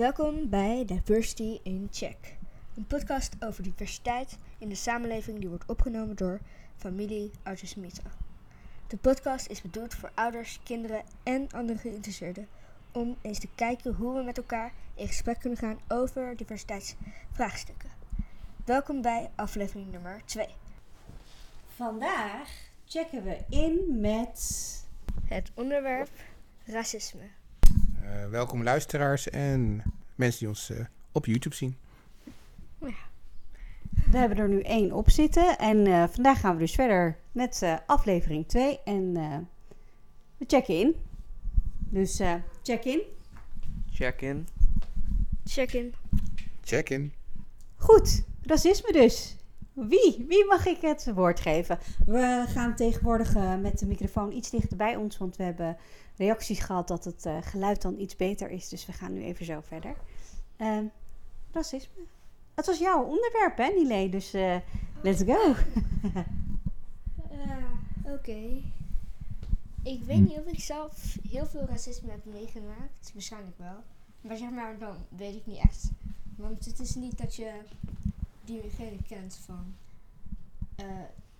Welkom bij Diversity in Check, een podcast over diversiteit in de samenleving die wordt opgenomen door familie Autismieten. De podcast is bedoeld voor ouders, kinderen en andere geïnteresseerden om eens te kijken hoe we met elkaar in gesprek kunnen gaan over diversiteitsvraagstukken. Welkom bij aflevering nummer 2. Vandaag checken we in met. Het onderwerp racisme. Uh, welkom luisteraars en mensen die ons uh, op YouTube zien. We hebben er nu één op zitten en uh, vandaag gaan we dus verder met aflevering 2 en we checken in. Dus check in. Check in. Check in. Check in. Goed, racisme dus. Wie? Wie mag ik het woord geven? We gaan tegenwoordig uh, met de microfoon iets dichter bij ons, want we hebben reacties gehad dat het uh, geluid dan iets beter is. Dus we gaan nu even zo verder. Uh, racisme. Het was jouw onderwerp, hè, Nile? Dus uh, let's go. Oké. Ik weet niet of ik zelf heel veel racisme heb meegemaakt. Waarschijnlijk wel. Maar zeg maar, dan weet ik niet echt. Want het is niet dat je diegene kent van, uh,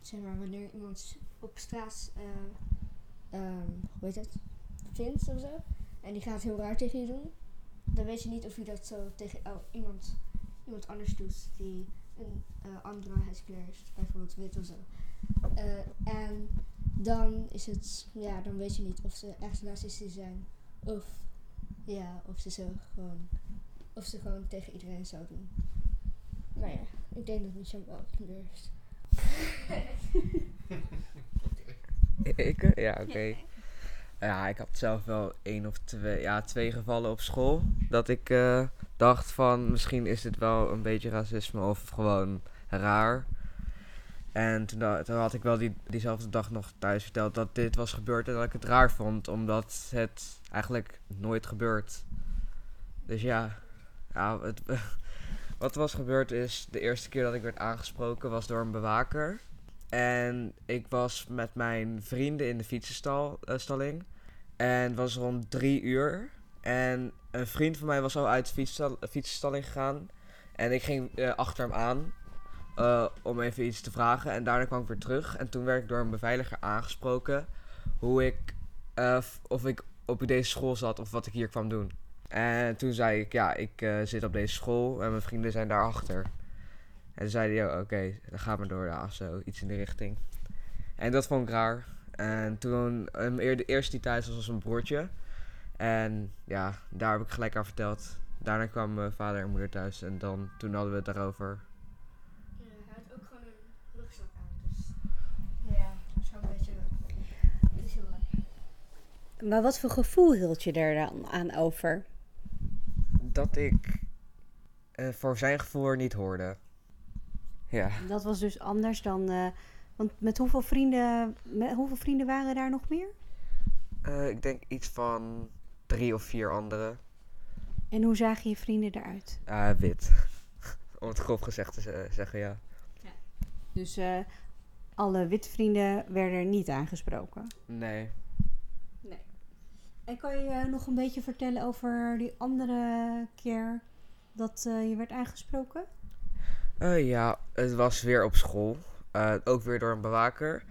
zeg maar, wanneer iemand op straat, uh, hoe heet het, vindt of zo. En die gaat heel raar tegen je doen. Dan weet je niet of je dat zo tegen oh, iemand, iemand anders doet die een uh, andere heeft, bijvoorbeeld wit of zo. en dan is het, ja, dan weet je niet of ze echt racistisch zijn. Of, ja, of ze zo gewoon, of ze gewoon tegen iedereen zou doen. Nou ja, ik denk dat Michel wel durft. ik? Ja, oké. Ja, ik had zelf wel één of twee, ja, twee gevallen op school. Dat ik uh, dacht van misschien is dit wel een beetje racisme of gewoon raar. En toen, toen, had ik wel die, diezelfde dag nog thuis verteld dat dit was gebeurd en dat ik het raar vond. Omdat het eigenlijk nooit gebeurt. Dus ja, ja het, wat er was gebeurd is, de eerste keer dat ik werd aangesproken was door een bewaker. En ik was met mijn vrienden in de fietsenstalling. en het was rond drie uur. En een vriend van mij was al uit de fietsenstalling gegaan. En ik ging uh, achter hem aan. Uh, om even iets te vragen. En daarna kwam ik weer terug. En toen werd ik door een beveiliger aangesproken. Hoe ik. Of ik op deze school zat of wat ik hier kwam doen. En toen zei ik, ja, ik uh, zit op deze school en mijn vrienden zijn daarachter. En toen zei hij, oké, okay, dan gaan we door, ja, zo, iets in de richting. En dat vond ik raar. En toen, um, de eerste die thuis was, was een broertje. En ja, daar heb ik gelijk aan verteld. Daarna kwam mijn vader en moeder thuis en dan, toen hadden we het daarover. Ja, hij had ook gewoon een rugzak aan, dus ja, zo een beetje, het is heel leuk. Maar wat voor gevoel hield je er dan aan over? Dat ik uh, voor zijn gevoel er niet hoorde. Ja. Dat was dus anders dan. Uh, want met hoeveel vrienden, met hoeveel vrienden waren daar nog meer? Uh, ik denk iets van drie of vier anderen. En hoe zagen je vrienden eruit? Uh, wit. Om het grof gezegd te zeggen, ja. ja. Dus alle witte vrienden werden niet aangesproken? Nee. En kan je eh, nog een beetje vertellen over die andere keer dat uh, je werd aangesproken? Uh, ja, het was weer op school. ook weer door een bewaker.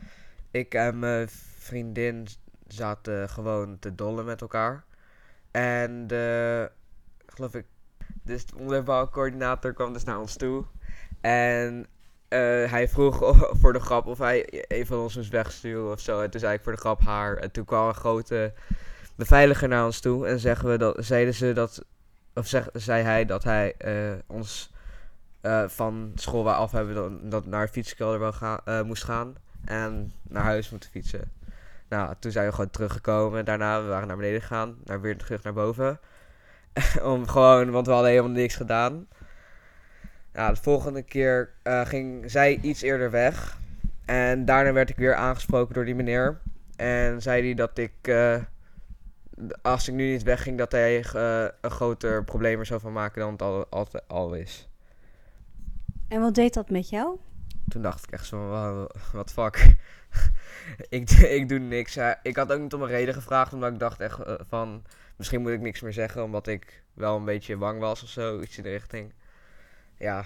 Ik en mijn vriendin zaten gewoon te dollen met elkaar. En de, geloof ik, dus de onderbouwcoördinator kwam dus naar ons toe. En hij vroeg voor de grap of hij een van ons moest wegsturen of zo. En toen zei ik voor de grap haar. En toen kwam een grote beveiliger naar ons toe en zeggen we dat, zeiden ze dat, of zeg, zei hij dat hij uh, ons uh, van school waar af hebben dat, dat naar fietskelder wel gaan, uh, moest gaan en naar huis moeten fietsen. Nou, toen zijn we gewoon teruggekomen. Daarna, we waren naar beneden gegaan, naar, weer terug naar boven. Om gewoon, want we hadden helemaal niks gedaan. Nou, de volgende keer ging zij iets eerder weg. En daarna werd ik weer aangesproken door die meneer. En zei hij dat ik als ik nu niet wegging, dat hij uh, een groter probleem er zou van maken dan het al, al, al is. En wat deed dat met jou? Toen dacht ik echt zo, wat fuck. ik, ik doe niks. Ik had ook niet om een reden gevraagd, omdat ik dacht echt uh, van, misschien moet ik niks meer zeggen, omdat ik wel een beetje bang was of zo, iets in de richting. Ja,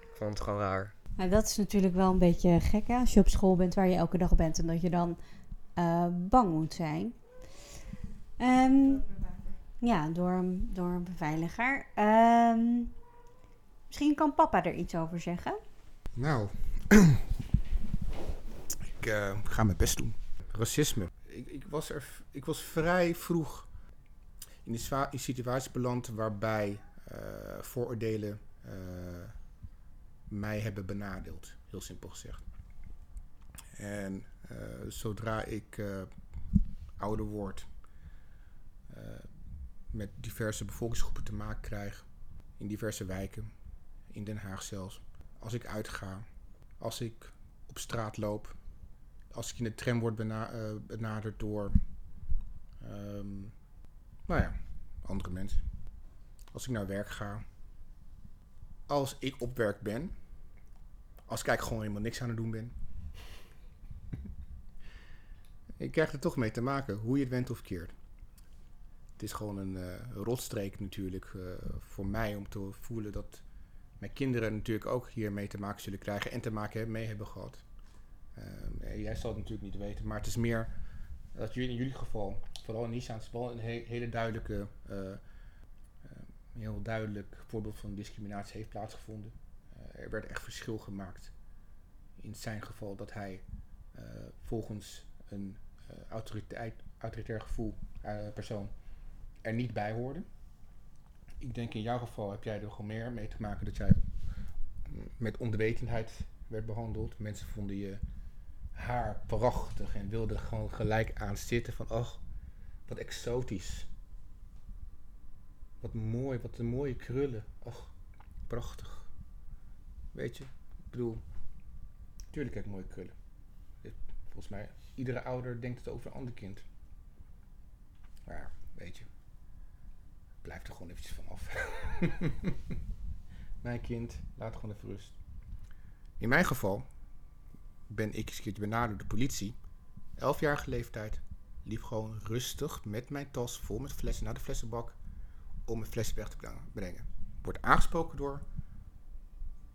ik vond het gewoon raar. Maar dat is natuurlijk wel een beetje gek hè? als je op school bent waar je elke dag bent en dat je dan eh, bang moet zijn. Ehm, ja, door, een- door een beveiliger. Ehm, misschien kan papa er iets over zeggen. Nou, ik eh, ga mijn best doen. Racisme. Ik, ik, was er, ik was vrij vroeg in een zwa- in situatie beland waarbij eh, vooroordelen eh, mij hebben benadeeld. Heel simpel gezegd. En eh, zodra ik eh, ouder word, met diverse bevolkingsgroepen te maken krijg, in diverse wijken, in Den Haag zelfs, als ik uitga, als ik op straat loop, als ik in de tram word eh, benaderd door, ehm, nou ja, andere mensen. Als ik naar werk ga, als ik op werk ben, als ik eigenlijk gewoon helemaal niks aan het doen ben. ik krijg er toch mee te maken, hoe je het went of keert. Het is gewoon een eh, rotstreek natuurlijk eh, voor mij om te voelen dat mijn kinderen natuurlijk ook hiermee te maken zullen krijgen en te maken mee hebben gehad. Ehm, eh, jij zal het natuurlijk niet weten, maar het is meer dat jullie in jullie geval, vooral in Nissan, is wel een he- hele duidelijke, heel duidelijk voorbeeld van discriminatie heeft plaatsgevonden. Er werd echt verschil gemaakt in zijn geval dat hij volgens een autoriteit, autoritair gevoel persoon er niet bij hoorde ik denk in jouw geval heb jij er gewoon meer mee te maken dat jij met onwetendheid werd behandeld. Mensen vonden je haar prachtig en wilden gewoon gelijk aan zitten van, ach, wat exotisch. Wat mooi, wat een mooie krullen. Ach, prachtig. Weet je, ik bedoel, tuurlijk heb ik mooie krullen. Volgens mij, iedere ouder denkt het over een ander kind. Maar, weet je, blijf er gewoon eventjes van af. mijn kind, laat gewoon even rust. In mijn geval ben ik eens een keertje benaderd door de politie. Elfjarige leeftijd. Liep gewoon rustig met mijn tas vol met flessen naar de flessenbak. Om mijn flessen weg te brengen-. Wordt aangesproken door,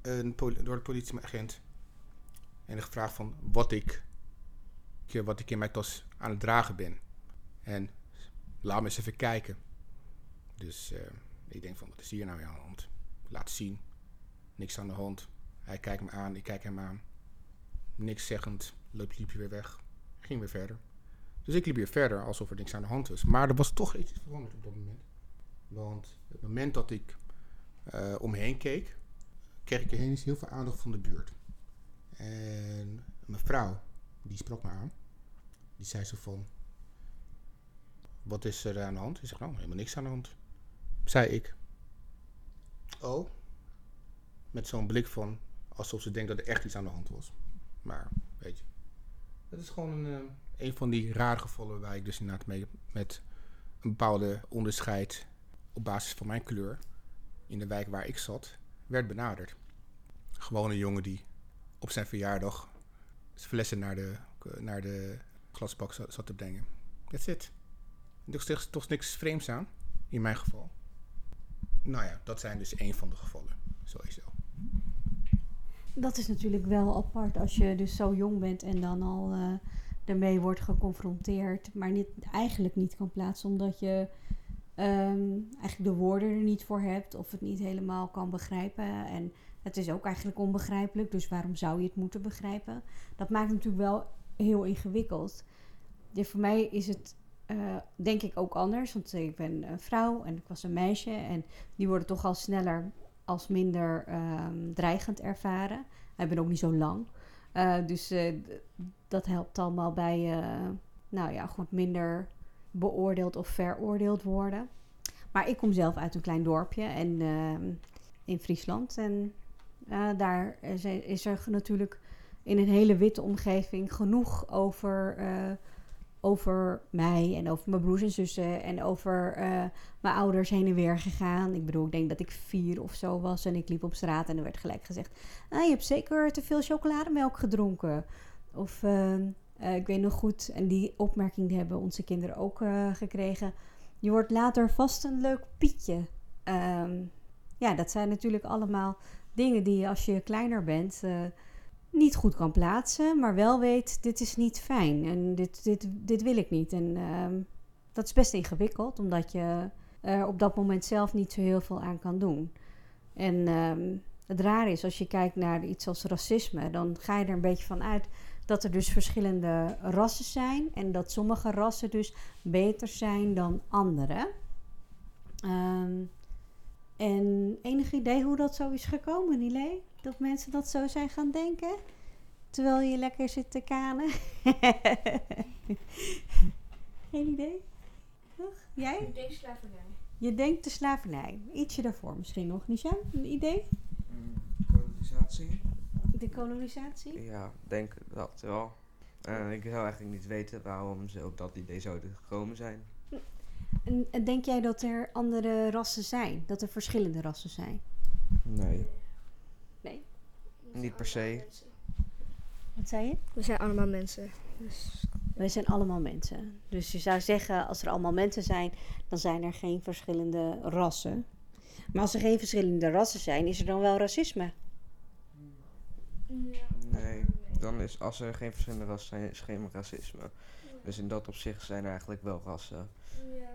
een door de politieagent. En gevraagd van wat ik, wat ik in mijn tas aan het dragen ben. En laat me eens even kijken. Dus eh, ik denk van, wat is hier nou aan de hand? Laat zien. Niks aan de hand. Hij kijkt me aan, ik kijk hem aan. Niks zeggend, liep, liep hij weer weg. Ging weer verder. Dus ik liep weer verder, alsof er niks aan de hand was. Maar er was toch iets veranderd op dat moment. Want het moment dat ik eh, om me heen keek, kreeg ik ineens heel veel aandacht van de buurt. En mijn vrouw, die sprak me aan. Die zei zo van, wat is er aan de hand? Ik zeg, nou, helemaal niks aan de hand. Zei ik. Oh. Met zo'n blik van, alsof ze denkt dat er echt iets aan de hand was. Maar, weet je. Dat is gewoon een, eh, een van die rare gevallen waar ik dus inderdaad mee met een bepaalde onderscheid op basis van mijn kleur in de wijk waar ik zat, werd benaderd. Gewoon een jongen die op zijn verjaardag zijn flessen naar de, naar de glasbak zat zat te brengen. That's it. Er is toch niks vreemds aan, in mijn geval. Nou ja, dat zijn dus één van de gevallen, sowieso. Dat is natuurlijk wel apart als je dus zo jong bent en dan al eh ermee wordt geconfronteerd, maar niet, eigenlijk niet kan plaatsen omdat je ehm, eigenlijk de woorden er niet voor hebt of het niet helemaal kan begrijpen. En het is ook eigenlijk onbegrijpelijk, dus waarom zou je het moeten begrijpen? Dat maakt het natuurlijk wel heel ingewikkeld. Voor mij is het eh, denk ik ook anders, want ik ben een vrouw en ik was een meisje en die worden toch al sneller als minder ehm, dreigend ervaren. Ik ben ook niet zo lang. Eh, dus eh, dat helpt allemaal bij, eh, nou ja, goed minder beoordeeld of veroordeeld worden. Maar ik kom zelf uit een klein dorpje en, ehm, in Friesland. En eh, daar is er, is er natuurlijk in een hele witte omgeving genoeg over, eh, over mij en over mijn broers en zussen en over eh, mijn ouders heen en weer gegaan. Ik bedoel, ik denk dat ik vier of zo was en ik liep op straat en er werd gelijk gezegd: ah, Je hebt zeker te veel chocolademelk gedronken. Of ehm, eh, ik weet nog goed, en die opmerking hebben onze kinderen ook eh, gekregen. Je wordt later vast een leuk Pietje. ehm, ja, dat zijn natuurlijk allemaal dingen die als je kleiner bent niet goed kan plaatsen, maar wel weet, dit is niet fijn en dit, dit, dit wil ik niet. En ehm, dat is best ingewikkeld, omdat je er op dat moment zelf niet zo heel veel aan kan doen. En ehm, het raar is, als je kijkt naar iets als racisme, dan ga je er een beetje van uit dat er dus verschillende rassen zijn en dat sommige rassen dus beter zijn dan andere. Ehm, en enig idee hoe dat zo is gekomen, Nile? Dat mensen dat zo zijn gaan denken? Terwijl je lekker zit te kanen? Geen idee? Toch? Jij? Ik denk slavernij. Je denkt de slavernij. Ietsje daarvoor misschien nog, Nisha? Een idee? Kolonisatie? De kolonisatie? Ja, denk dat wel. En ik zou eigenlijk niet weten waarom ze op dat idee zouden gekomen zijn. En, en denk jij dat er andere rassen zijn? Dat er verschillende rassen zijn? Nee. Niet per se. Wat zei je? We zijn allemaal mensen. Dus Wij zijn allemaal mensen. Dus je zou zeggen, als er allemaal mensen zijn, dan zijn er geen verschillende rassen. Maar als er geen verschillende rassen zijn, is er dan wel racisme? Nee. Dan is, als er geen verschillende rassen zijn, is geen racisme. Dus in dat opzicht zijn er eigenlijk wel rassen.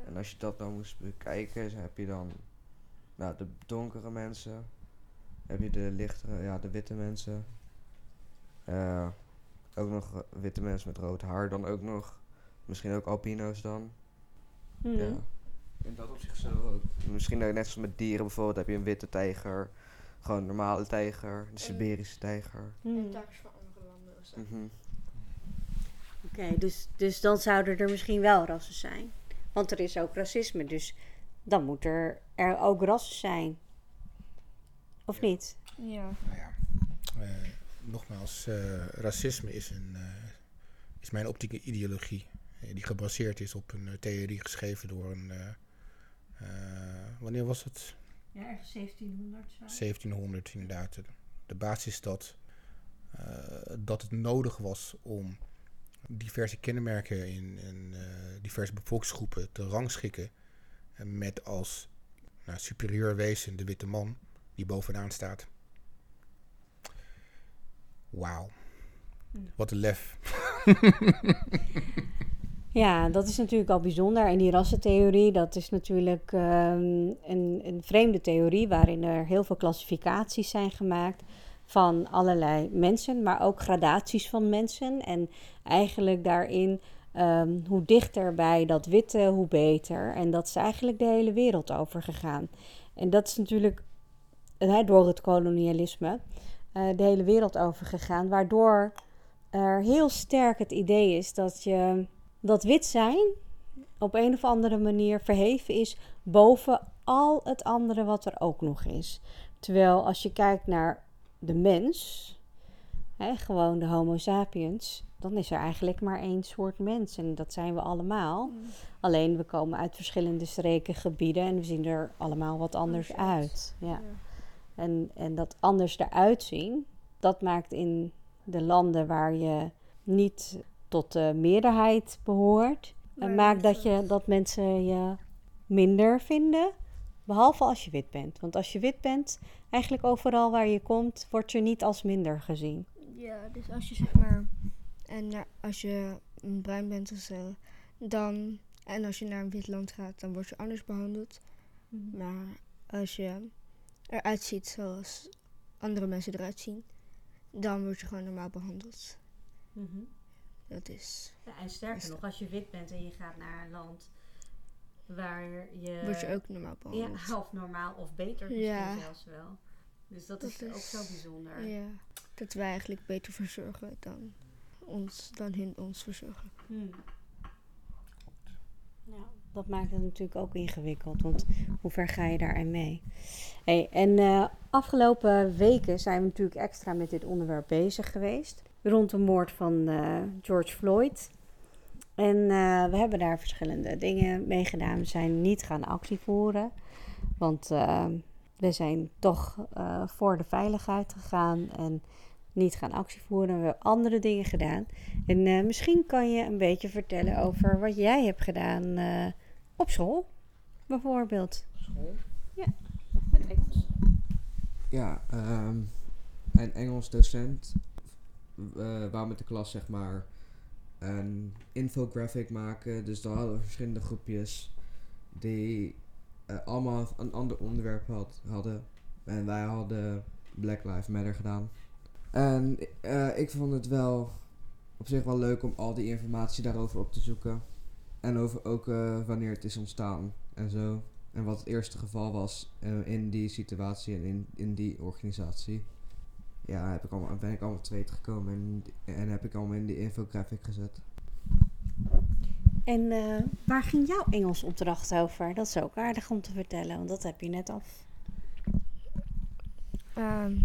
En als je dat dan moest bekijken, dan heb je dan nou, de donkere mensen. Heb je de lichtere, ja, de witte mensen. Eh, ook nog eh, witte mensen met rood haar dan ook nog. Misschien ook albino's dan. Mhm. Ja. In dat opzicht zo ook. Misschien ook net zoals met dieren bijvoorbeeld heb je een witte tijger. Gewoon een normale tijger. De Siberische tijger. Mhm. En tijgers van andere landen. of zo. Mhm. Oké, dus, dus dan zouden er misschien wel rassen zijn. Want er is ook racisme, dus dan moet er, er ook rassen zijn. Of niet? Ja. Nou ja, eh, nogmaals, eh, racisme is, een, eh, is mijn optieke ideologie. die gebaseerd is op een theorie geschreven door een. eh, eh, wanneer was het? Ja, ergens 1700 zo. 1700 inderdaad. De, de basis is dat, eh, dat het nodig was om diverse kenmerken in, in diverse bevolkingsgroepen te rangschikken. En met als nou, superieur wezen de witte man die bovenaan staat. Wauw. Wat een lef. Ja, dat is natuurlijk al bijzonder. En die rassentheorie, dat is natuurlijk ehm, een, een vreemde theorie waarin er heel veel klassificaties zijn gemaakt van allerlei mensen, maar ook gradaties van mensen. En eigenlijk daarin, ehm, hoe dichter bij dat witte, hoe beter. En dat is eigenlijk de hele wereld over gegaan. En dat is natuurlijk door het kolonialisme eh, de hele wereld over gegaan, waardoor er heel sterk het idee is dat je dat wit zijn op een of andere manier verheven is boven al het andere wat er ook nog is. Terwijl als je kijkt naar de mens, hè, gewoon de Homo sapiens, dan is er eigenlijk maar één soort mens en dat zijn we allemaal. Alleen we komen uit verschillende streken, gebieden en we zien er allemaal wat anders uit. uit. Ja. Ja. En, en dat anders eruit zien, dat maakt in de landen waar je niet tot de meerderheid behoort, en maakt dat, je, dat mensen je minder vinden. Behalve als je wit bent. Want als je wit bent, eigenlijk overal waar je komt, word je niet als minder gezien. Ja, dus als je zeg maar. En als je bruin bent of zo, dan. En als je naar een wit land gaat, dan word je anders behandeld. Maar als je eruit ziet zoals andere mensen eruit zien, dan word je gewoon normaal behandeld. Dat is. Ja, en sterker nog, als je wit bent en je gaat naar een land waar je, word je ook normaal ja, behandeld. half normaal of beter misschien Ja. zelfs wel. Dus dat, Dat is, ook zo bijzonder. Ja. Dat wij eigenlijk beter verzorgen dan, ons, dan hun ons verzorgen. Hmm. Nou, dat maakt het natuurlijk ook ingewikkeld, want hoe ver ga je daarin mee? Hey, en eh, afgelopen weken zijn we natuurlijk extra met dit onderwerp bezig geweest. Rond de moord van eh, George Floyd. En eh, we hebben daar verschillende dingen mee gedaan. We zijn niet gaan actie voeren, want we zijn toch voor de veiligheid gegaan en niet gaan actie voeren. We hebben andere dingen gedaan. En misschien kan je een beetje vertellen over wat jij hebt gedaan op school, bijvoorbeeld. School? Ja. Ja, ehm mijn Engels docent eh wou met de klas zeg maar een infographic maken. Dus dan hadden we verschillende groepjes die eh, allemaal een ander onderwerp had, hadden. En wij hadden Black Lives Matter gedaan. En eh, ik vond het wel op zich wel leuk om al die informatie daarover op te zoeken. En over ook eh, wanneer het is ontstaan en zo. En wat het eerste geval was eh, in die situatie en in, in die organisatie. Ja, heb ik allemaal, ben ik allemaal te weten gekomen en, en heb ik allemaal in die infographic gezet. En eh, waar ging jouw Engels opdracht over? Dat is ook aardig om te vertellen, want dat heb je net af. Ehm,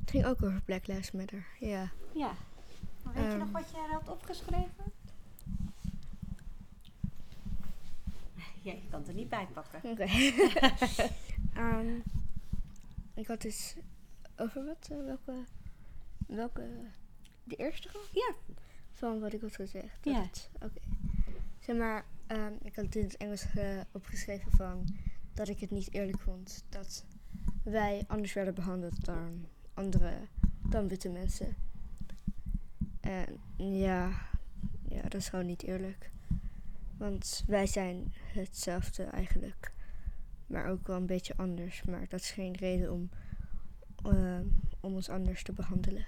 het ging ook over Black Lives Matter, ja. Ja. Maar weet je Ehm. nog wat jij had opgeschreven? Ja, je kan het er niet bij pakken. Oké. Ehm, ik had dus over wat, eh, welke, welke, de eerste gewoon? Ja. Van wat ik had gezegd. Ja. Oké. Zeg maar, ehm, ik had in het Engels ge- opgeschreven van dat ik het niet eerlijk vond dat wij anders werden behandeld dan andere, dan witte mensen. En ja, ja, dat is gewoon niet eerlijk. Want wij zijn hetzelfde eigenlijk. Maar ook wel een beetje anders. Maar dat is geen reden om, eh, ons anders te behandelen.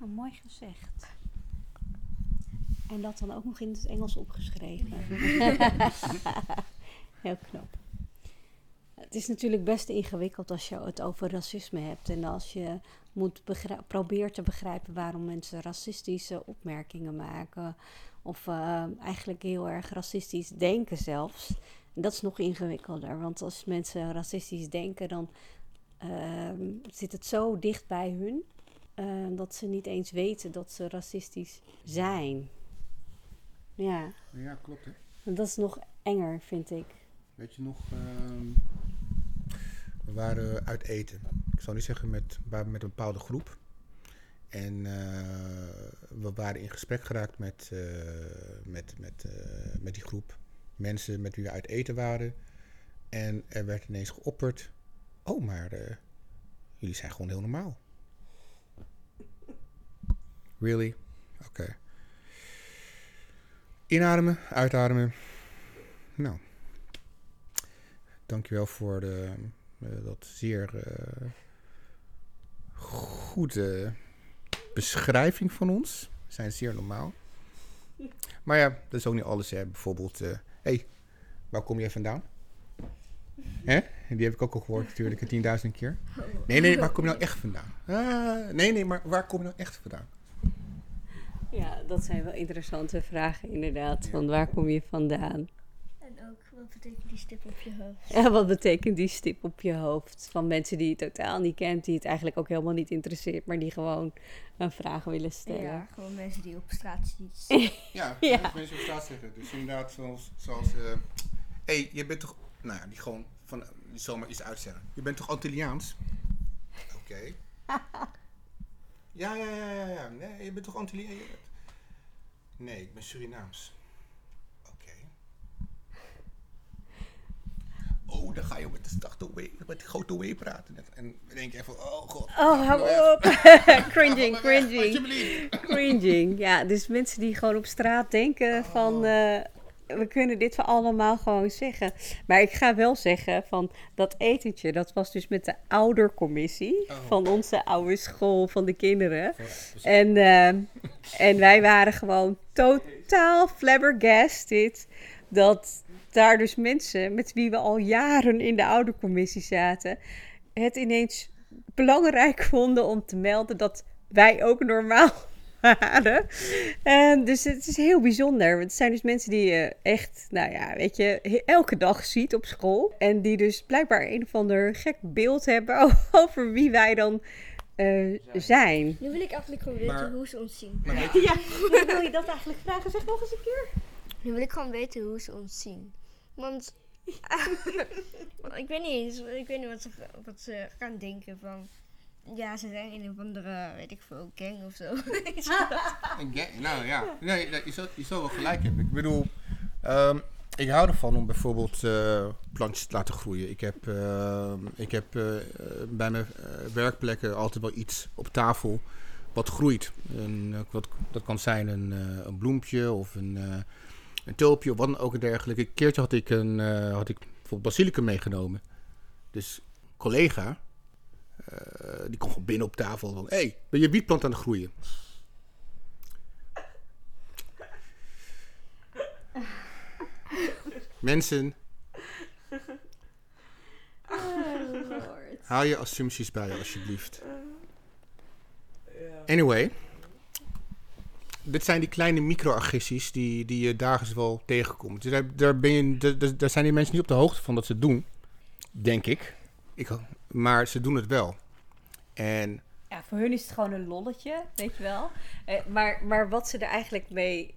Oh, mooi gezegd. En dat dan ook nog in het Engels opgeschreven. Heel knap. Het is natuurlijk best ingewikkeld als je het over racisme hebt. En als je moet probeert te begrijpen waarom mensen racistische opmerkingen maken. Of eh, eigenlijk heel erg racistisch denken zelfs. Dat is nog ingewikkelder. Want als mensen racistisch denken, dan ehm, zit het zo dicht bij hun. eh, dat ze niet eens weten dat ze racistisch zijn. Ja, Ja, klopt hè. en dat is nog enger, vind ik. Weet je nog, ehm, we waren uit eten. Ik zal niet zeggen met, met een bepaalde groep. En eh, we waren in gesprek geraakt met, eh, met, met, eh, met die groep mensen met wie we uit eten waren. En er werd ineens geopperd: Oh, maar jullie zijn gewoon heel normaal. Really? Oké. Inademen, uitademen. Nou. Dankjewel voor de, dat zeer eh, goede beschrijving van ons. Zijn zeer normaal. Maar ja, dat is ook niet alles. Hè. Bijvoorbeeld, hé, hey, waar kom jij vandaan? Hè? Die heb ik ook al gehoord natuurlijk een tienduizend keer. Nee, nee, waar kom je nou echt vandaan? Ah, nee, nee, maar waar kom je nou echt vandaan? Ja, dat zijn wel interessante vragen inderdaad. Ja. Van waar kom je vandaan? Wat betekent die stip op je hoofd? En wat betekent die stip op je hoofd? Van mensen die je totaal niet kent, die het eigenlijk ook helemaal niet interesseert, maar die gewoon een vraag willen stellen. Ja, gewoon mensen die op straat ziet. Ja, Ja. mensen op straat zeggen. Dus inderdaad, zoals, zoals hé, hey, je bent toch, nou ja, die gewoon van, die zomaar iets uitzeggen. Je bent toch Antilliaans? Oké. Ja, ja, ja, ja, ja. Nee, je bent toch Antilliaans? Nee, ik ben Surinaams. Oké. Oh, dan ga je met de met die grote way praten. En denk je even, oh god. Oh, hou nou op. cringing, weg, cringing, cringing. Ja, dus mensen die gewoon op straat denken van... eh, we kunnen dit voor allemaal gewoon zeggen. Maar ik ga wel zeggen van dat etentje, dat was dus met de oudercommissie Oh. van onze oude school van de kinderen. Voor- En, ehm, en wij waren gewoon totaal flabbergasted dat daar dus mensen met wie we al jaren in de oudercommissie zaten, het ineens belangrijk vonden om te melden dat wij ook normaal waren. En dus het is heel bijzonder. Want het zijn dus mensen die je echt, nou ja, weet je, elke dag ziet op school. En die dus blijkbaar een of ander gek beeld hebben over wie wij dan eh, zijn. Nu wil ik eigenlijk gewoon weten Maar- hoe ze ons zien. Maar weet je, Ja, hoe wil je dat eigenlijk vragen? Zeg nog eens een keer. Nu wil ik gewoon weten hoe ze ons zien. Want ik weet niet eens, ik weet niet wat ze, wat ze gaan denken van. Ja, ze zijn in een of andere, weet ik veel, gang of zo. Een ga- nou ja, nee, je, zou, je zou wel gelijk hebben. Ik bedoel, ehm, Ik hou ervan om bijvoorbeeld eh, plantjes te laten groeien. Ik heb, eh, ik heb eh, bij mijn eh, werkplekken altijd wel iets op tafel wat groeit. Eh, wat, dat kan zijn een, een bloempje of een, een tulpje of wat dan ook en dergelijke. Een keertje had ik, een, eh, had ik bijvoorbeeld basilicum meegenomen. Dus een collega, eh, die komt gewoon binnen op tafel van... Hé, hey, ben je wietplant aan het groeien? Mensen, Haal je assumpties bij je, alsjeblieft. Anyway. Dit zijn die kleine microagressies die, die je dagelijks wel tegenkomt. Dus daar, daar, ben je, daar- daar, zijn die mensen niet op de hoogte van dat ze het doen. Denk ik. ik. Maar ze doen het wel. En Ja, voor hun is het gewoon een lolletje, weet je wel. Eh, maar, maar wat ze er eigenlijk mee...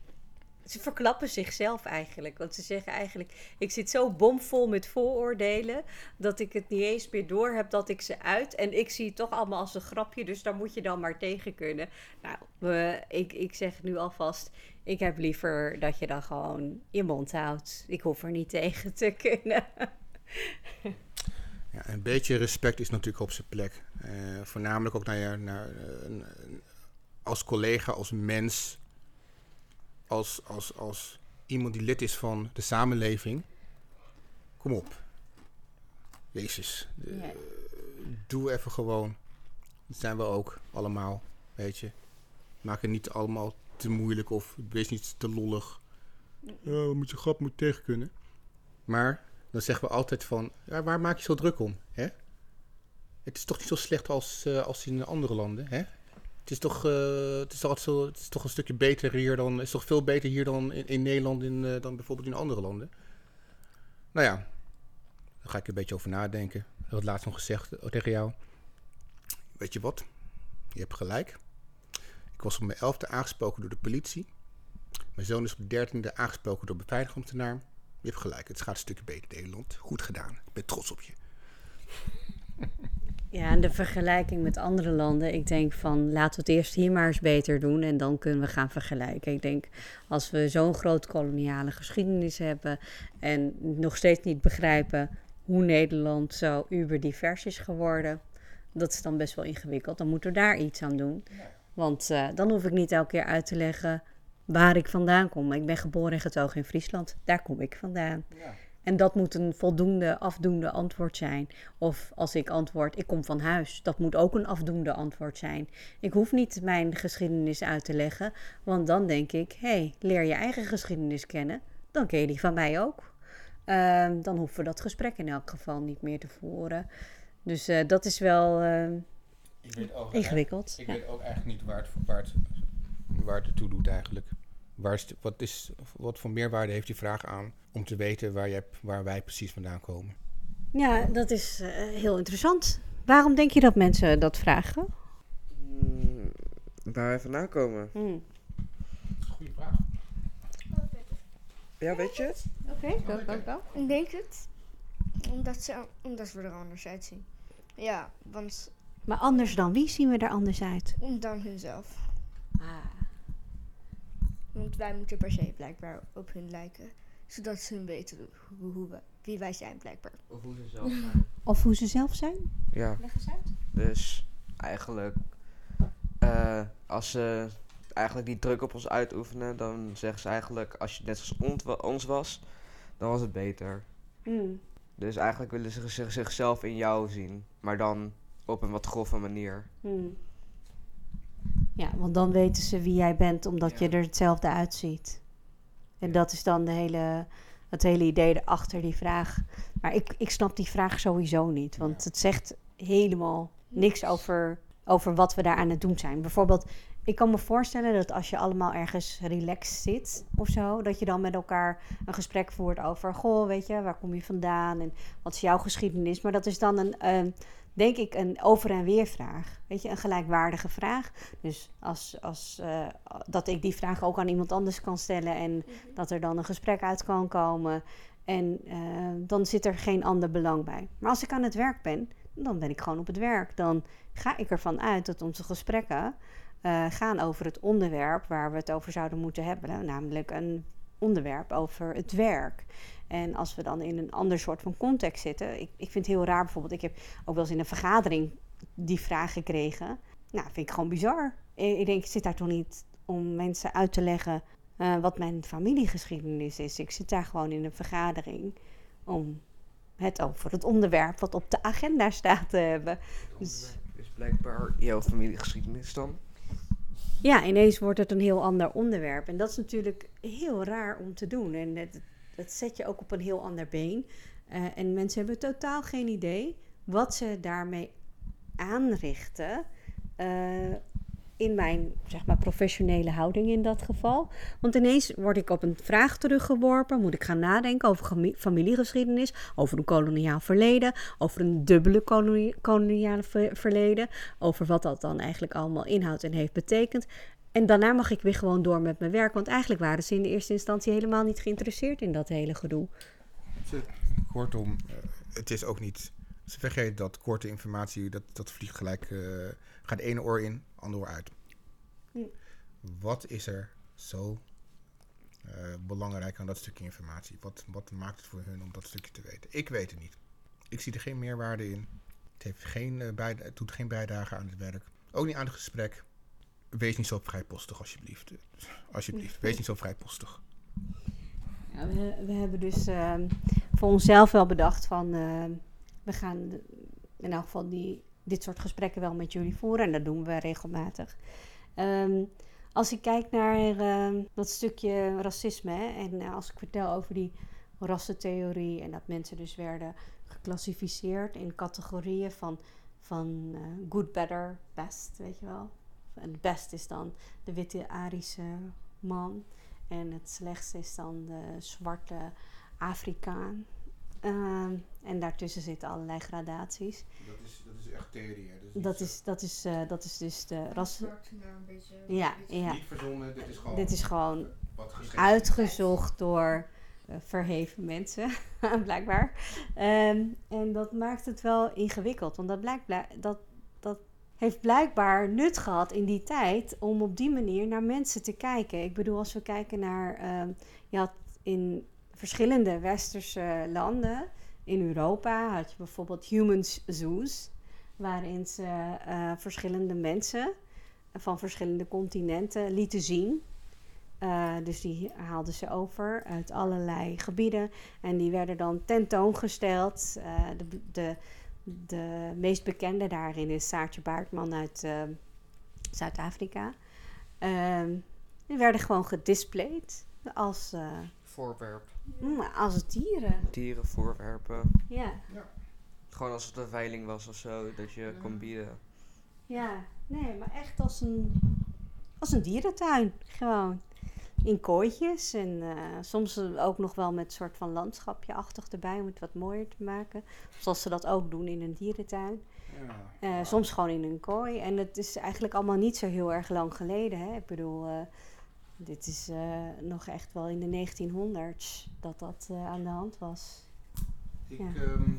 Ze verklappen zichzelf eigenlijk. Want ze zeggen eigenlijk... Ik zit zo bomvol met vooroordelen... dat ik het niet eens meer door heb dat ik ze uit. En ik zie het toch allemaal als een grapje. Dus daar moet je dan maar tegen kunnen. Nou, ik, ik zeg nu alvast... Ik heb liever dat je dan gewoon je mond houdt. Ik hoef er niet tegen te kunnen. Ja, een beetje respect is natuurlijk op zijn plek. Eh, voornamelijk ook naar, je, naar eh, een- als collega, als mens, als, als, als iemand die lid is van de samenleving. Kom op. Jezus. Ja. Doe even gewoon. Dat zijn we ook allemaal, weet je. Maak het niet allemaal te moeilijk of wees niet te lollig. Moet je grap moet tegen kunnen. Maar dan zeggen we altijd van, ja, waar maak je zo druk om? Hè? Het is toch niet zo slecht als, eh, als in andere landen, hè? Het is toch, eh, het is toch, het is toch een stukje beter hier dan, het is toch veel beter hier dan in, Nederland in, eh, dan bijvoorbeeld in andere landen. Nou ja, daar ga ik een beetje over nadenken. Ik laatst nog gezegd eh, tegen jou. Weet je wat? Je hebt gelijk. Ik was op mijn elfde aangesproken door de politie. Mijn zoon is op de dertiende aangesproken door beveiligingsambtenaar. Je hebt gelijk, het gaat een stukje beter in Nederland. Goed gedaan. Ik ben trots op je. Ja, en de vergelijking met andere landen. Ik denk van laten we het eerst hier maar eens beter doen en dan kunnen we gaan vergelijken. Ik denk als we zo'n groot koloniale geschiedenis hebben en nog steeds niet begrijpen hoe Nederland zo uberdivers is geworden, dat is dan best wel ingewikkeld. Dan moeten we daar iets aan doen. Want eh, dan hoef ik niet elke keer uit te leggen waar ik vandaan kom. Ik ben geboren en getogen in Friesland. Daar kom ik vandaan. En dat moet een voldoende afdoende antwoord zijn. Of als ik antwoord, ik kom van huis. Dat moet ook een afdoende antwoord zijn. Ik hoef niet mijn geschiedenis uit te leggen. Want dan denk ik, hé, hey, leer je eigen geschiedenis kennen. Dan ken je die van mij ook. Ehm, dan hoeven we dat gesprek in elk geval niet meer te voeren. Dus eh, dat is wel Ik weet ook, ingewikkeld. Ik Ja. weet ook eigenlijk niet waar het, waar het, waar het toe doet eigenlijk. Waar is, de- wat, is, wat voor meerwaarde heeft die vraag aan om te weten waar, je, waar wij precies vandaan komen? Ja, dat is eh, heel interessant. Waarom denk je dat mensen dat vragen? Hmm, waar wij vandaan komen. Hmm. Goeie vraag. Ja, weet je het? Oké, go, go, go. Ik denk het. Omdat, ze, omdat we er anders uitzien. Ja, want Maar anders dan wie zien we er anders uit? om dan hunzelf. Ah. Want wij moeten per se blijkbaar op hun lijken. Zodat ze weten hoe, hoe we, wie wij zijn blijkbaar. Of hoe ze zelf zijn. Of hoe ze zelf zijn? Ja, Leg eens uit. dus eigenlijk eh, als ze eigenlijk die druk op ons uitoefenen, dan zeggen ze eigenlijk als je net zoals ons was, dan was het beter. Hmm. Dus eigenlijk willen ze zich- zichzelf in jou zien, maar dan op een wat grove manier. Hmm. Ja, want dan weten ze wie jij bent, omdat je er hetzelfde uitziet. En dat is dan de hele, het hele idee erachter die vraag. Maar ik, ik snap die vraag sowieso niet, want het zegt helemaal niks over, over wat we daar aan het doen zijn. Bijvoorbeeld, ik kan me voorstellen dat als je allemaal ergens relaxed zit of zo, dat je dan met elkaar een gesprek voert over, goh, weet je, waar kom je vandaan en wat is jouw geschiedenis? Maar dat is dan een, eh, denk ik, een over- en weer vraag. Weet je, een gelijkwaardige vraag. Dus als, als, eh, dat ik die vraag ook aan iemand anders kan stellen en dat er dan een gesprek uit kan komen. En eh, dan zit er geen ander belang bij. Maar als ik aan het werk ben, dan ben ik gewoon op het werk. Dan ga ik ervan uit dat onze gesprekken eh, gaan over het onderwerp waar we het over zouden moeten hebben. Namelijk een onderwerp, over het werk. En als we dan in een ander soort van context zitten. Ik, ik vind het heel raar bijvoorbeeld. Ik heb ook wel eens in een vergadering die vraag gekregen. Nou, vind ik gewoon bizar. Ik, ik denk, ik zit daar toch niet om mensen uit te leggen eh, wat mijn familiegeschiedenis is. Ik zit daar gewoon in een vergadering om het over het onderwerp wat op de agenda staat te hebben. Dus is blijkbaar jouw familiegeschiedenis dan. Ja, ineens wordt het een heel ander onderwerp. En dat is natuurlijk heel raar om te doen. En dat, dat zet je ook op een heel ander been. Eh, en mensen hebben totaal geen idee wat ze daarmee aanrichten. eh, in mijn zeg maar, professionele houding in dat geval. Want ineens word ik op een vraag teruggeworpen. Moet ik gaan nadenken over familiegeschiedenis, over een koloniaal verleden, over een dubbele koloniale ver- verleden, over wat dat dan eigenlijk allemaal inhoudt en heeft betekend. En daarna mag ik weer gewoon door met mijn werk. Want eigenlijk waren ze in de eerste instantie helemaal niet geïnteresseerd in dat hele gedoe. Kortom, eh, het is ook niet. Ze vergeten dat korte informatie, dat, dat vliegt gelijk. eh, gaat ene oor in, andere oor uit. Wat is er zo eh, belangrijk aan dat stukje informatie? Wat, wat maakt het voor hun om dat stukje te weten? Ik weet het niet. Ik zie er geen meerwaarde in. Het, heeft geen, eh, het doet geen bijdrage aan het werk. Ook niet aan het gesprek. Wees niet zo vrijpostig, alsjeblieft. Alsjeblieft, wees niet zo vrijpostig. Ja, we, we hebben dus ehm, voor onszelf wel bedacht van... we gaan in elk geval die, dit soort gesprekken wel met jullie voeren. En dat doen we regelmatig. Ehm, als ik kijk naar ehm, dat stukje racisme... Hè, en eh, als ik vertel over die rassentheorie... en dat mensen dus werden geclassificeerd in categorieën van, van eh, good, better, best, weet je wel. Het best is dan de witte Arische man... En het slechtste is dan de zwarte Afrikaan. Ehm, en daartussen zitten allerlei gradaties. Dat is, Hè? Dat is, dat is, eh, dat is dus de ras. Nou, een beetje- Ja, ja. Niet verzonnen, dit is gewoon, Dit is gewoon uitgezocht door eh, verheven mensen, blijkbaar. Ehm, en dat maakt het wel ingewikkeld. Want dat, blijkt, blijk- dat, dat heeft blijkbaar nut gehad in die tijd om op die manier naar mensen te kijken. Ik bedoel, als we kijken naar. ehm, je had in verschillende westerse landen. In Europa had je bijvoorbeeld humans zoos, waarin ze eh, verschillende mensen van verschillende continenten lieten zien. Eh, dus die haalden ze over uit allerlei gebieden. En die werden dan tentoongesteld. Eh, de, de, de meest bekende daarin is Saartje Baartman uit eh, Zuid-Afrika. Ehm, die werden gewoon gedisplayed als, eh, Voorwerp. mm, als dieren. Dieren, voorwerpen. Ja, Gewoon als het een veiling was of zo, dat je kon bieden. ja. Nee, maar echt als een, als een dierentuin. Gewoon. In kooitjes en eh, soms ook nog wel met een soort van landschapje-achtig erbij om het wat mooier te maken. Zoals ze dat ook doen in een dierentuin. Ja. Eh, soms gewoon in een kooi. En het is eigenlijk allemaal niet zo heel erg lang geleden. Hè? Ik bedoel, eh, dit is eh, nog echt wel in de 1900s dat dat eh, aan de hand was. Ik, Ja. ehm,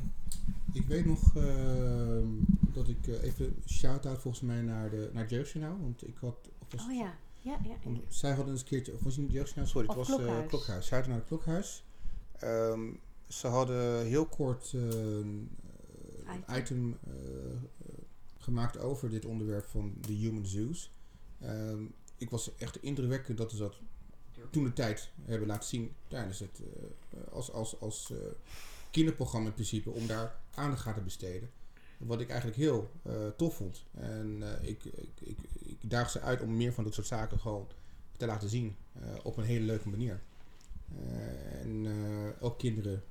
ik weet nog ehm, dat ik eh, even shout-out volgens mij naar, de, naar het Jeugdjournaal. Want ik had... Was, Oh ja, ja, ja. want zij hadden eens een keertje... Of was het niet Jeugdjournaal? Sorry, het Of was eh, Klokhuis. Klokhuis. Zij hadden naar het Klokhuis. Ehm, ze hadden heel kort eh, een Item. item gemaakt over dit onderwerp van de human zoos. Ehm, ik was echt indrukwekkend dat ze dat toen de tijd hebben laten zien tijdens het eh, als, als, als eh, kinderprogramma in principe om daar aandacht aan te besteden. Wat ik eigenlijk heel eh, tof vond. En eh, ik, ik, ik, ik daag ze uit om meer van dat soort zaken gewoon te laten zien eh, op een hele leuke manier. En ook kinderen,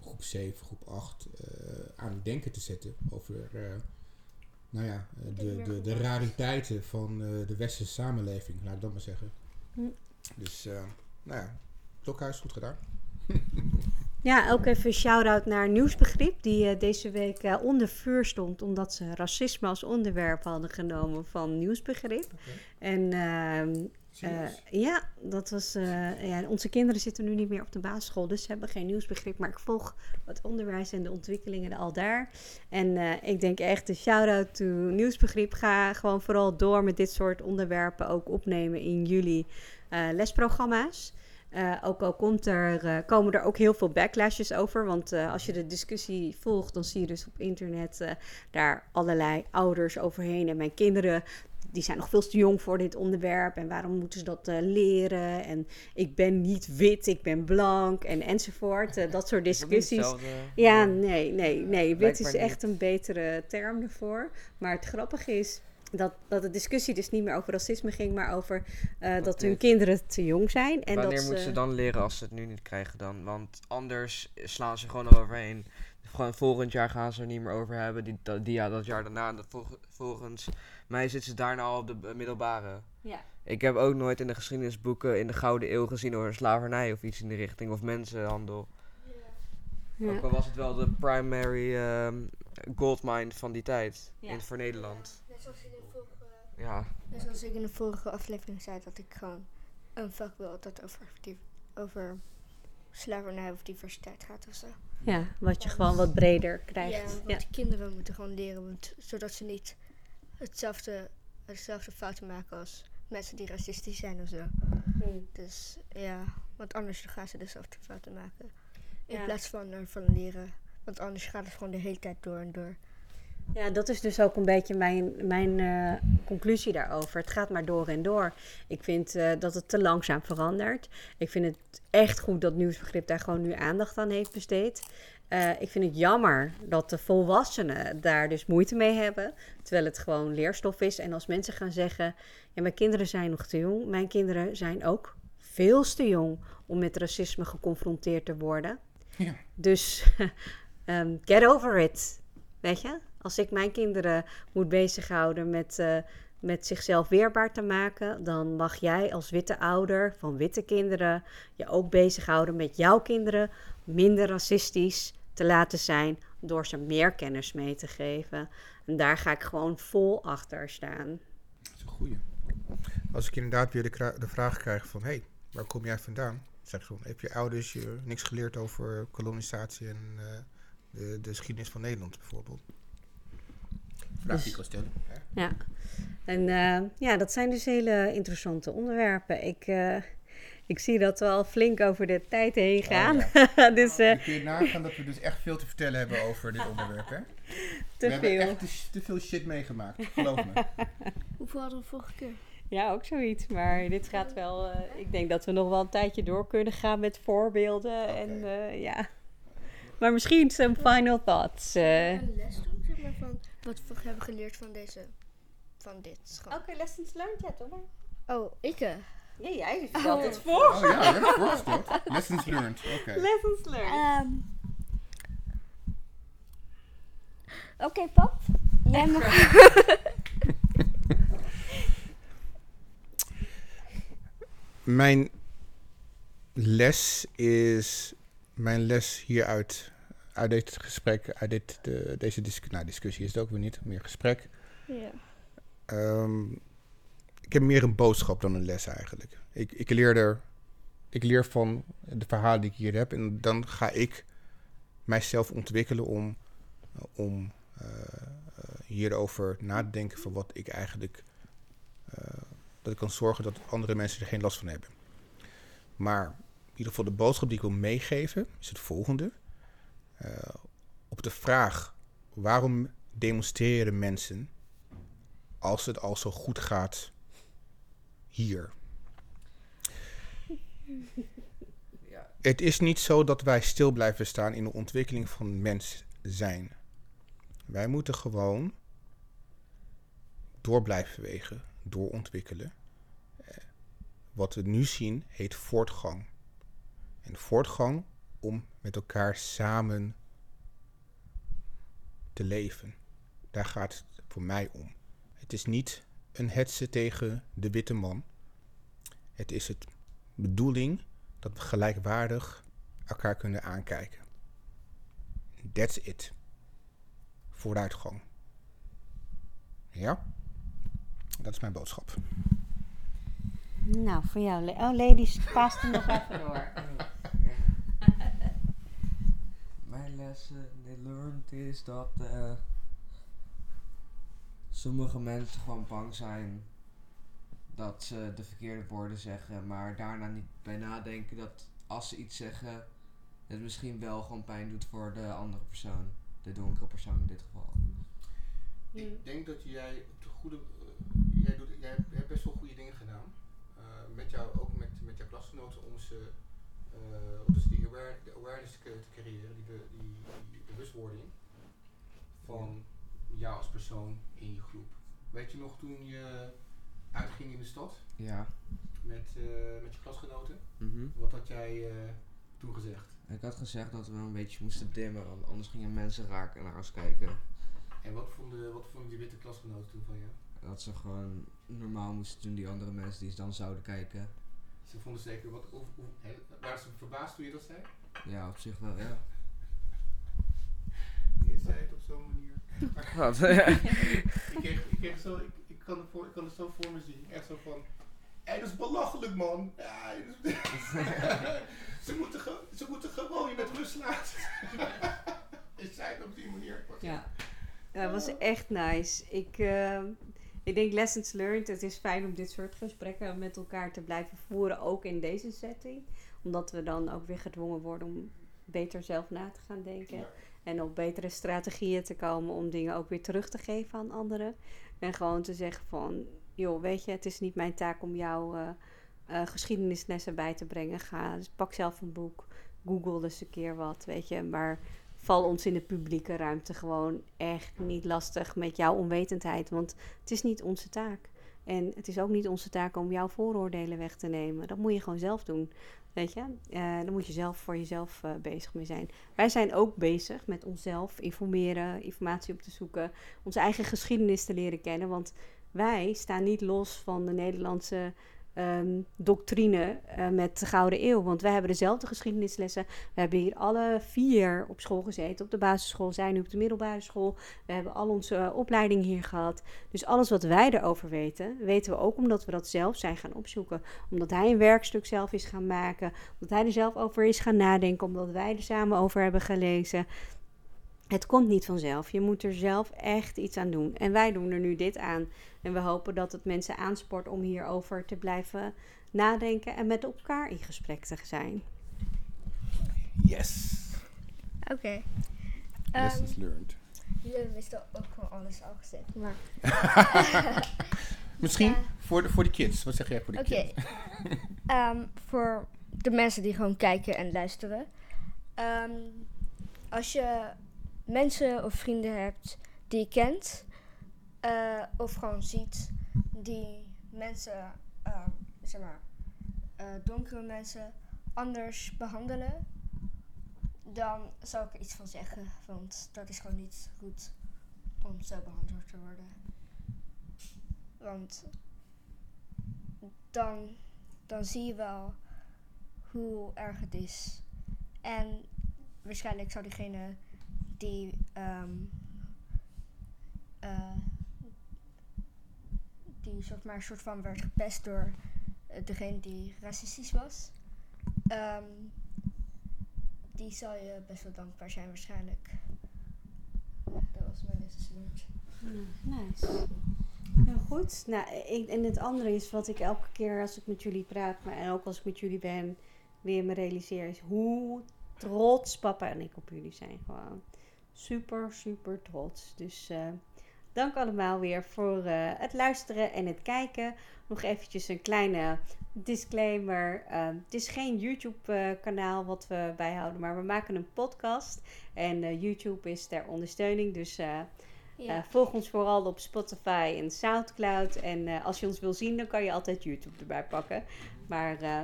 groep 7, groep 8, eh, aan het denken te zetten over nou ja, de, de, de rariteiten van de westerse samenleving, laat ik dat maar zeggen. Hm. Dus, nou ja, Klokhuis, goed gedaan. Ja, ook even een shout-out naar Nieuwsbegrip, die eh, deze week eh, onder vuur stond omdat ze racisme als onderwerp hadden genomen van Nieuwsbegrip. En ehm, eh, ja, dat was. ja, onze kinderen zitten nu niet meer op de basisschool, dus ze hebben geen nieuwsbegrip. Maar ik volg het onderwijs en de ontwikkelingen al daar. En ik denk echt een shout-out to Nieuwsbegrip. Ga gewoon vooral door met dit soort onderwerpen ook opnemen in jullie lesprogramma's. Eh, ook al komt er, eh, komen er ook heel veel backlashes over. Want eh, als je de discussie volgt, dan zie je dus op internet daar allerlei ouders overheen. En mijn kinderen, die zijn nog veel te jong voor dit onderwerp. En waarom moeten ze dat leren? En ik ben niet wit, ik ben blank en enzovoort. Dat soort dat discussies. Ja, nee, nee, nee. Wit is echt een betere term ervoor. Maar het grappige is dat, dat de discussie dus niet meer over racisme ging, maar over eh, dat hun kinderen te jong zijn. En Wanneer dat moeten ze, dan leren als ze het nu niet krijgen dan? Want anders slaan ze gewoon eroverheen. Gewoon volgend jaar gaan ze er niet meer over hebben. Die, dat, die, ja, dat jaar daarna. Dat volg- volgens mij zitten ze daarna al op de middelbare. Ja. Ik heb ook nooit in de geschiedenisboeken in de Gouden Eeuw gezien over slavernij of iets in de richting. Of mensenhandel. Ja. Ook al was het wel de primary ehm, goldmine van die tijd. Ja. In, voor Nederland. Net zoals, in de vorige, Ja. net zoals ik in de vorige aflevering zei dat ik gewoon een vak wil dat over, die, over slavernij of diversiteit gaat of zo. ja, wat je gewoon wat breder Ja, krijgt. want Ja, de kinderen moeten gewoon leren, want, zodat ze niet hetzelfde, hetzelfde fouten maken als mensen die racistisch zijn of zo. Dus ja, want anders gaan ze dezelfde fouten maken. In Ja. plaats van ervan leren. Want anders gaat het gewoon de hele tijd door en door. Ja, dat is dus ook een beetje mijn, mijn eh, conclusie daarover. Het gaat maar door en door. Ik vind eh, dat het te langzaam verandert. Ik vind het echt goed dat nieuwsbegrip daar gewoon nu aandacht aan heeft besteed. Eh, ik vind het jammer dat de volwassenen daar dus moeite mee hebben. Terwijl het gewoon leerstof is. En als mensen gaan zeggen: Ja, mijn kinderen zijn nog te jong. Mijn kinderen zijn ook veel te jong om met racisme geconfronteerd te worden. Ja. Dus ehm, get over it. Weet je? Als ik mijn kinderen moet bezighouden met, eh, met zichzelf weerbaar te maken, dan mag jij als witte ouder van witte kinderen je ook bezighouden met jouw kinderen minder racistisch te laten zijn door ze meer kennis mee te geven. En daar ga ik gewoon vol achter staan. Dat is een goeie. Als ik inderdaad weer de, de vraag krijg van... hé, hey, waar kom jij vandaan? Zeg gewoon, heb je ouders je niks geleerd over kolonisatie en eh, de, de geschiedenis van Nederland bijvoorbeeld? Vraag die ik kan stellen. Ja. En eh, ja, dat zijn dus hele interessante onderwerpen. Ik, eh, ik zie dat we al flink over de tijd heen gaan. dus eh, Dan kun je nagaan dat we dus echt veel te vertellen hebben over dit onderwerp, hè? te we hebben veel. echt te, te veel shit meegemaakt, geloof me. Hoeveel hadden we vorige keer? Ja, ook zoiets. Maar dit gaat wel. eh, ik denk dat we nog wel een tijdje door kunnen gaan met voorbeelden. En eh, ja. Maar misschien some final thoughts. eh. Een les doen, zeg maar, van wat we hebben geleerd van deze, van dit school. Oké, lessons learned, ja, toch maar. Oh, ik eh. Ja, jij Oh. stelt het voor. Oh ja, voorgesteld. Lessons learned, oké. Lessons learned. Ehm. Oké, pap. Jij mag. Mijn les is, mijn les hieruit, uit dit gesprek, uit dit, de, deze discussie, nou discussie is het ook weer niet, meer gesprek. ja. Ehm, ik heb meer een boodschap dan een les eigenlijk. Ik, ik, leer er, ik leer van de verhalen die ik hier heb en dan ga ik mijzelf ontwikkelen om, om eh, eh, hierover na te denken van wat ik eigenlijk, eh, dat ik kan zorgen dat andere mensen er geen last van hebben. Maar in ieder geval de boodschap die ik wil meegeven is het volgende. Eh, op de vraag waarom demonstreren mensen als het al zo goed gaat hier. Ja. Het is niet zo dat wij stil blijven staan in de ontwikkeling van mens zijn. Wij moeten gewoon door blijven bewegen, doorontwikkelen. Eh, Wat we nu zien heet voortgang. En voortgang om met elkaar samen te leven. Daar gaat het voor mij om. Het is niet een hetze tegen de witte man. Het is het bedoeling dat we gelijkwaardig elkaar kunnen aankijken. That's it. Vooruitgang. Ja? Dat is mijn boodschap. Nou, voor jou. Oh, ladies, paas hem nog even door. Mijn lessen die learned is dat eh, sommige mensen gewoon bang zijn dat ze de verkeerde woorden zeggen, maar daarna niet bij nadenken dat als ze iets zeggen, het misschien wel gewoon pijn doet voor de andere persoon. De donkere persoon in dit geval. Ik denk dat jij op de goede. eh, jij, hebt- best wel goede dingen gedaan. Eh, met jou, ook met, met jouw klasgenoten om ze. eh, om dus die aware, de awareness te, creëren, die, die, die bewustwording van jou als persoon in je groep. Weet je nog toen je uitging in de stad Ja. met, eh, met je klasgenoten? Mhm. Wat had jij eh, toen gezegd? Ik had gezegd dat we een beetje moesten dimmen, want anders gingen mensen raak naar ons kijken. En wat vonden, wat vonden die witte klasgenoten toen van jou? Dat ze gewoon normaal moesten doen, die andere mensen die ze dan zouden kijken. Ze vonden zeker wat. Of, of, waren ze verbaasd toen je dat zei? Ja, op zich wel, ja. Je zei het op zo'n manier. Wat? ik, kreeg, ik, kreeg zo, ik, ik, kan het voor, ik kan het zo voor me zien. Echt zo van. Hé, dat is belachelijk, man. Ja, is- ze, moeten ge- ze moeten gewoon je met rust laten. je zei het op die manier. Ja. Ja, dat was echt nice. Ik, eh, ik denk lessons learned. Het is fijn om dit soort gesprekken met elkaar te blijven voeren, ook in deze setting. Omdat we dan ook weer gedwongen worden om beter zelf na te gaan denken. Ja. En op betere strategieën te komen om dingen ook weer terug te geven aan anderen. En gewoon te zeggen van, joh, weet je, het is niet mijn taak om jou eh, eh, geschiedenislessen bij te brengen. Ga, dus pak zelf een boek, google eens een keer wat, weet je. Maar val ons in de publieke ruimte gewoon echt niet lastig met jouw onwetendheid. Want het is niet onze taak. En het is ook niet onze taak om jouw vooroordelen weg te nemen. Dat moet je gewoon zelf doen. Weet je, Eh daar moet je zelf voor jezelf eh, bezig mee zijn. Wij zijn ook bezig met onszelf informeren, informatie op te zoeken, onze eigen geschiedenis te leren kennen. Want wij staan niet los van de Nederlandse ehm, doctrine eh, met de Gouden Eeuw. Want wij hebben dezelfde geschiedenislessen. We hebben hier alle vier op school gezeten. Op de basisschool, zij nu op de middelbare school. We hebben al onze eh, opleiding hier gehad. Dus alles wat wij erover weten, weten we ook omdat we dat zelf zijn gaan opzoeken. Omdat hij een werkstuk zelf is gaan maken. Omdat hij er zelf over is gaan nadenken. Omdat wij er samen over hebben gelezen. Het komt niet vanzelf. Je moet er zelf echt iets aan doen. En wij doen er nu dit aan. En we hopen dat het mensen aanspoort om hierover te blijven nadenken en met elkaar in gesprek te zijn. Yes. Oké. Lessons learned. Jullie wisten ook gewoon alles al gezegd. Maar Misschien Ja. voor, de, voor de kids. Wat zeg jij voor de Oké. kids? Ehm, voor de mensen die gewoon kijken en luisteren. Ehm, als je mensen of vrienden hebt die je kent, eh, of gewoon ziet die mensen, ehm, zeg maar, eh, donkere mensen anders behandelen, dan zou ik er iets van zeggen. Want dat is gewoon niet goed om zo behandeld te worden. Want dan dan zie je wel hoe erg het is. En waarschijnlijk zou diegene die eh, die soort maar soort van werd gepest door eh, degene die racistisch was, ehm, die zal je best wel dankbaar zijn waarschijnlijk. Dat was mijn eerste woord. nice. Heel goed. Nou, en het andere is wat ik elke keer als ik met jullie praat, maar en ook als ik met jullie ben, weer me realiseer, is hoe trots papa en ik op jullie zijn. Gewoon super, super trots. Dus eh, dank allemaal weer voor eh, het luisteren en het kijken. Nog eventjes een kleine disclaimer. Eh, het is geen YouTube-kanaal wat we bijhouden, maar we maken een podcast. En eh, YouTube is ter ondersteuning. Dus eh, Ja. eh, volg ons vooral op Spotify en Soundcloud. En eh, als je ons wil zien, dan kan je altijd YouTube erbij pakken. Maar eh,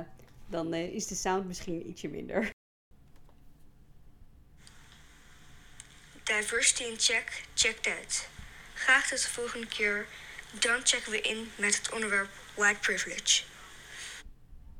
dan eh, is de sound misschien ietsje minder. Diversity in check, checked uit. Graag tot de volgende keer. Dan checken we in met het onderwerp white privilege.